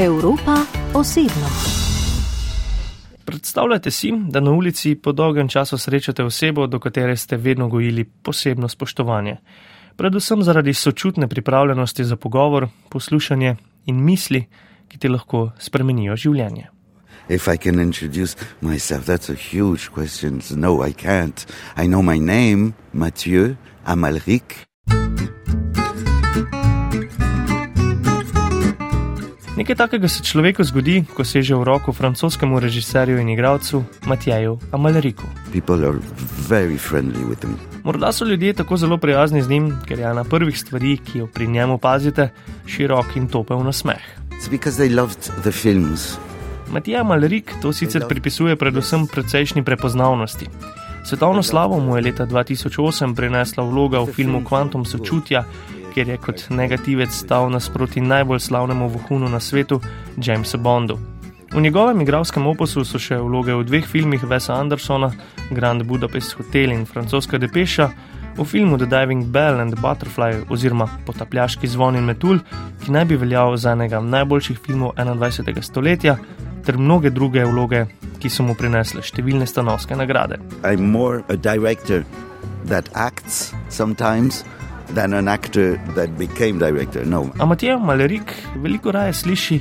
Evropa osebno. Predstavljajte si, da na ulici po dolgem času srečate osebo, do katere ste vedno gojili posebno spoštovanje. Predvsem zaradi sočutne pripravljenosti za pogovor, poslušanje in misli, ki ti lahko spremenijo življenje. If I can introduce myself, that's a huge question. No, I can't. I know my name, Mathieu Amalric. Nekaj takega se človeku zgodi, ko seže v roko francoskemu režiserju in igralcu Matjeju Amalriku. Morda so ljudje tako zelo prijazni z njim, ker je ena prvih stvari, ki jo pri njemu opazite, širok in topel nasmeh. Matija Amalrik to sicer pripisuje predvsem precejšnji prepoznavnosti. Svetovno slavo mu je leta 2008 prinesla vloga v filmu Quantum sočutja, kjer je kot negativec stal nasproti najbolj slavnemu vohunu na svetu, Jamesu Bondu. V njegovem igralskem oposu so še vloge v dveh filmih Vesa Andersona, Grand Budapest Hotel in francoska Depeša, v filmu The Diving Bell and Butterfly oziroma Potapljaški zvon in metul, ki naj bi veljal za enega najboljših filmov 21. stoletja, ter mnoge druge vloge, ki so mu prinesle številne stanovske nagrade. I'm more a director that acts sometimes than an actor that became director. No. A Matija Malerik veliko raje sliši,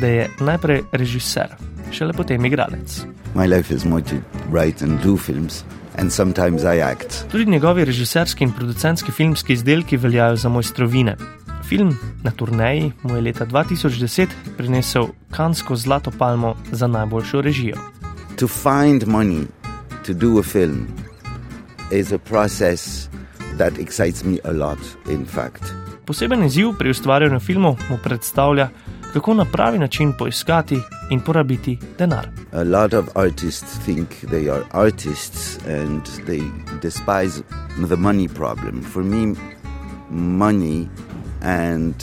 da je najprej režiser, šele potem igralec. My life is more to write and do films. And sometimes I act. Tudi njegovi režiserski in producentski filmski izdelki veljajo za mojstrovine. Film na turneji mu je leta 2010 prinesel Kansko zlato palmo za najboljšo režijo. To find money to do a film is a process that excites me a lot, in fact. Poseben izziv pri ustvarjanju filmov mu predstavlja, kako na pravi način poiskati in porabiti denar. A lot of artists think they are artists and they despise the money problem. For me, money and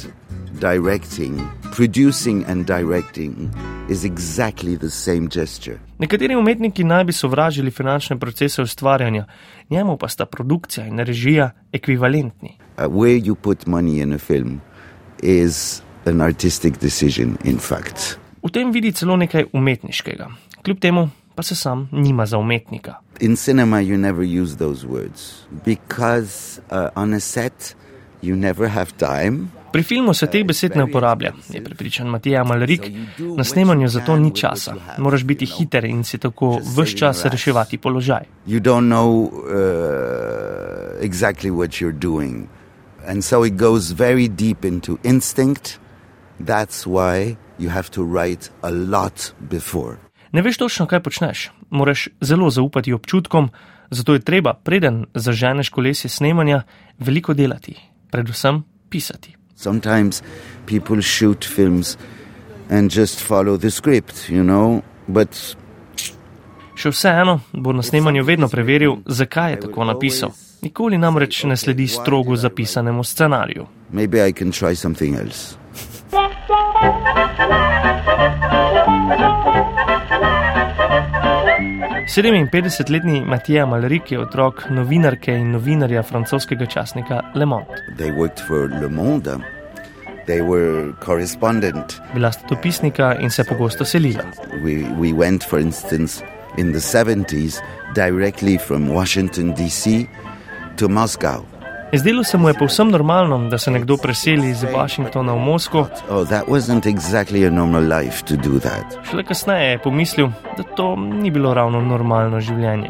directing, producing and directing is exactly the same gesture. Nekateri umetniki naj bi sovražili finančne procese ustvarjanja, njemu pa sta produkcija in režija ekvivalentni. Uh, where you put money in a film is an artistic decision, in fact. V tem vidi celo nekaj umetniškega, kljub temu pa se sam nima za umetnika. In cinema you never use those words because uh, on a set you never have time. Pri filmu se teh besed ne uporablja, je prepričan Matija Malrik. Na snemanju zato ni časa. Moraš biti hiter in si tako vse čas reševati položaj. Know uh, exactly. And so it goes very deep into instinct. That's why you have to write a lot before. Ne veš točno, kaj počneš. Moraš zelo zaupati občutkom, zato je treba, preden zaženeš kolesje snemanja, veliko delati, predvsem pisati. Sometimes people shoot films and just follow the script, you know, but. Še vseeno bo na snemanju vedno preveril, zakaj je tako napisal. Nikoli namreč ne sledi strogo zapisanemu scenariju. Maybe I can try something else. 57-letni Matija Malrik je otrok novinarke in novinarja francoskega časnika Le Monde. Le Monde. Bila sta dopisnika in se pogosto selila. We, we went, for instance, in the 70s, directly from Washington, D.C. to Moscow. Zdelo se mu je povsem normalno, da se nekdo preseli iz Washingtona v Moskvo. Oh, exactly Šele kasneje je pomislil, da to ni bilo ravno normalno življenje.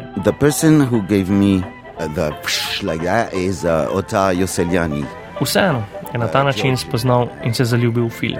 Vseeno je na ta način spoznal in se zaljubil v film.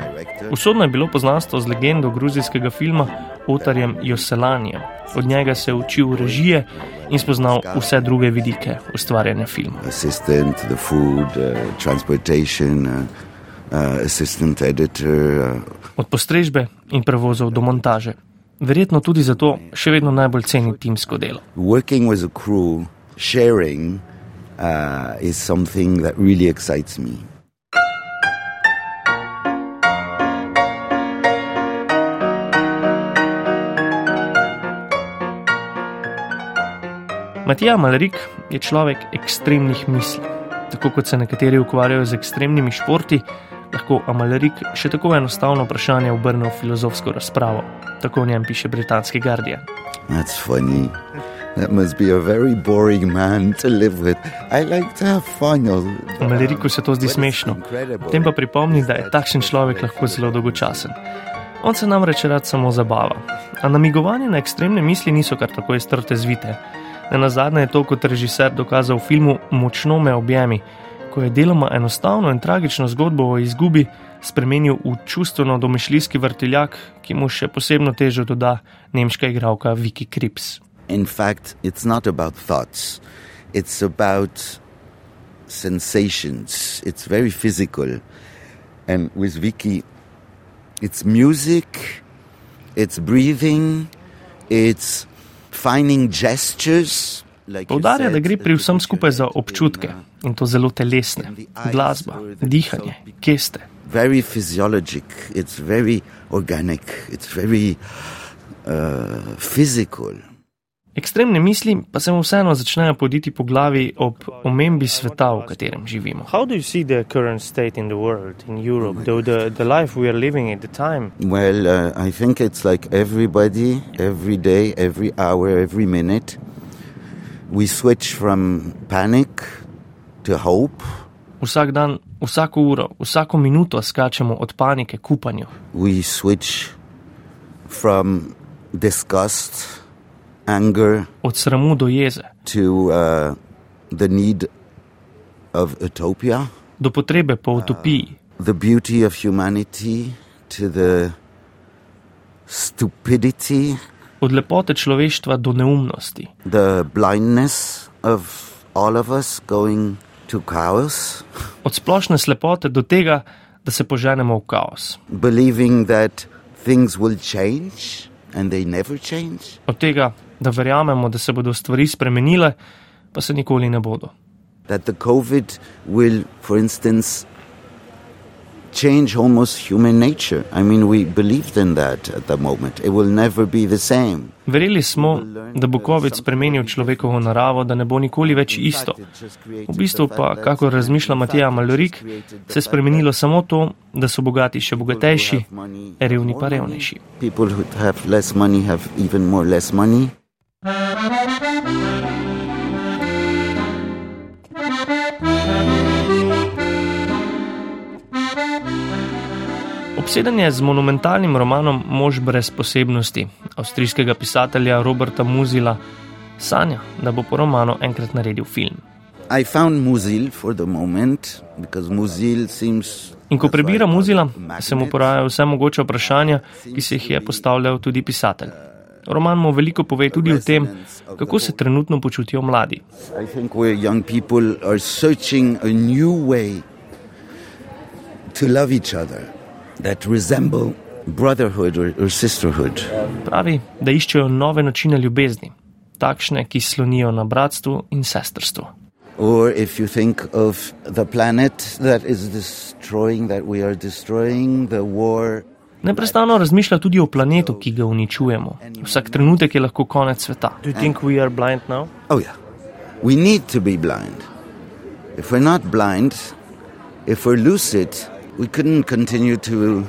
Usodno je bilo poznanstvo z legendo gruzijskega filma Otarjem Joselanjem. Od njega se je učil režije in spoznal vse druge vidike ustvarjanja filma. Assistant, the food, uh, transportation, uh, uh, assistant editor. Uh. Od postrežbe in prevozov do montaže. Verjetno tudi zato še vedno najbolj ceni timsko delo. Working with a crew, sharing, uh, is something that really excites me. Matija Malrik je človek ekstremnih misli. Tako kot se nekateri ukvarjajo z ekstremnimi športi, lahko Amalrik še tako enostavno vprašanje obrne v filozofsko razpravo. Tako v njem piše britanski Guardian. That's funny. That must be a very boring man to live with. I like to have fun. Amalriku se to zdi smešno. Tem pa pripomni, da je takšen človek lahko zelo dolgočasen. On se namreč rad samo zabava. A namigovanje na ekstremne misli niso kar tako iztrte zvite. Ne na zadnje je to kot režiser dokazal v filmu Močno me objemi, ko je deloma enostavno in tragično zgodbo o izgubi spremenil v čustveno domišljijski vrtiljak, ki mu še posebno težo doda nemška igralka Vicky Krips. In fact, it's not about thoughts, it's about sensations. It's very physical. And with Vicky, it's music, it's breathing, it's. Poudarja, da gre pri vsem skupaj za občutke in to zelo telesne. Glasba, dihanje, geste. Very physiologic, it's very organic, it's very uh, physical. Ekstremne misli pa se mu vseeno začnejo poditi po glavi ob omembi sveta, v katerem živimo. How do you see the current state in the world, in Europe, though the, the life we are living at the time? Well, uh, I think it's like everybody, every day, every hour, every minute, we switch from panic to hope. Vsak dan, vsako uro, vsako minuto skačemo od panike k upanju. We switch from disgust, anger, Od sramu do jeze, to uh, the need of utopia, do potrebe po utopiji, the beauty of humanity, to the stupidity, od lepote človeštva do neumnosti, the blindness of all of us going to chaos, od splošne slepote do tega, da se poženemo v kaos, believing that things will change and they never change. od tega, da verjamemo, da se bodo stvari spremenile, pa se nikoli ne bodo. That the COVID will, for instance, change almost human nature. I mean, we believed in that at the moment. It will never be the same. Verjeli smo, da bo COVID spremenil človekovo naravo, da ne bo nikoli več isto. V bistvu pa, kako razmišlja Matija Malorik, se je spremenilo samo to, da so bogati še bogatejši, revni pa revnejši. Obseden je z monumentalnim romanom Mož brez posebnosti avstrijskega pisatelja Roberta Muzila, sanja, da bo po romanu enkrat naredil film. I found Muzil for the moment because Muzil seems. In ko prebira Muzila, se mu porajajo vse mogoče vprašanja, ki se jih je postavljal tudi pisatelj. Roman mu veliko pove tudi o tem, kako se trenutno počutijo mladi. I think where young people are searching a new way to love each other that resemble brotherhood or, or sisterhood. Pravi, da iščejo nove načine ljubezni, takšne, ki slonijo na bratstvu in sestrstvu. Or if you think of the planet that is destroying, that we are destroying, the war. Neprestano razmišlja tudi o planetu, ki ga uničujemo. Vsak trenutek je lahko konec sveta. Do you think we are blind now? Oh, yeah. We need to be blind. If we're not blind, if we're lucid, we couldn't continue to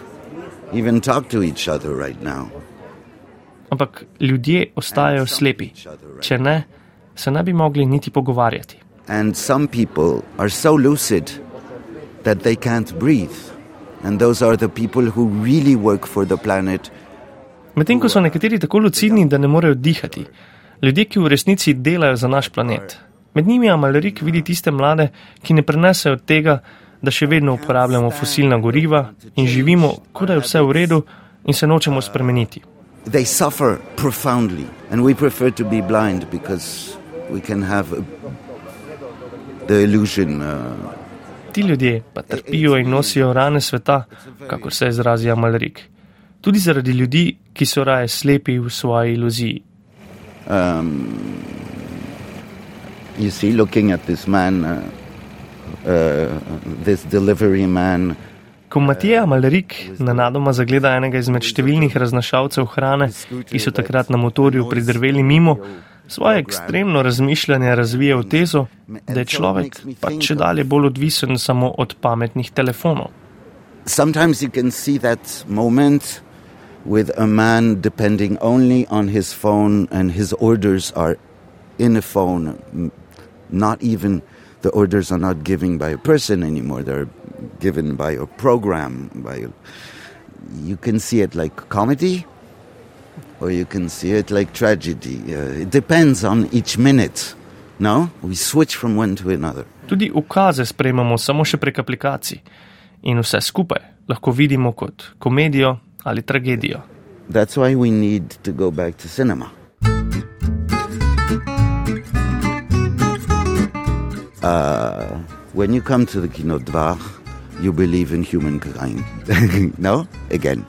even talk to each other right now. Ampak ljudje ostajajo slepi. Če ne, se ne bi mogli niti pogovarjati. And some people are so lucid that they can't breathe. And those are the people who really work for the planet. Medtem ko so nekateri tako lucidni, da ne morejo dihati. Ljudje, ki v resnici delajo za naš planet. Med njimi Amalrik vidi tiste mlade, ki ne prenesejo tega, da še vedno uporabljamo fosilna goriva in živimo, kot da je vse v redu in se nočemo spremeniti. They suffer profoundly. And we prefer to be blind because we can have a, the illusion. Uh, Ti ljudje pa trpijo in nosijo rane sveta, kakor se izrazi Amalrik. Tudi zaradi ljudi, ki so raje slepi v svoji iluziji. um, you see, looking at this man, uh, uh, this delivery man, Ko Matija Malrik nenadoma zagleda enega izmed številnih raznašalcev hrane, ki so takrat na motorju pridrveli mimo, svoje ekstremno razmišljanje razvije v tezo, da je človek pač če dalje bolj odvisen samo od pametnih telefonov. sometimes you can see that moment with a man depending only on his phone and his orders are in a phone. Not even the orders are not given by a person anymore. They're given by a program by a, you can see it like comedy or you can see it like tragedy uh, it depends on each minute no we switch from one to another Tudi ukaze sprejemamo samo še prek aplikacij in vse skupaj lahko vidimo kot komedijo ali tragedijo. That's why we need to go back to cinema. Uh, when you come to the Kino Dvar, you believe in humankind. no? Again.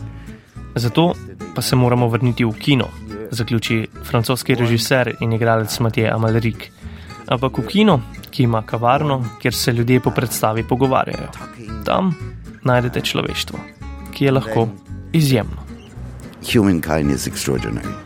Zato pa se moramo vrniti v kino, zaključi francoski režiser in igralec Matija Amalrik. Ampak v kino, ki ima kavarno, kjer se ljudje po predstavi pogovarjajo. Tam najdete človeštvo, ki je lahko izjemno. Humankind is extraordinary.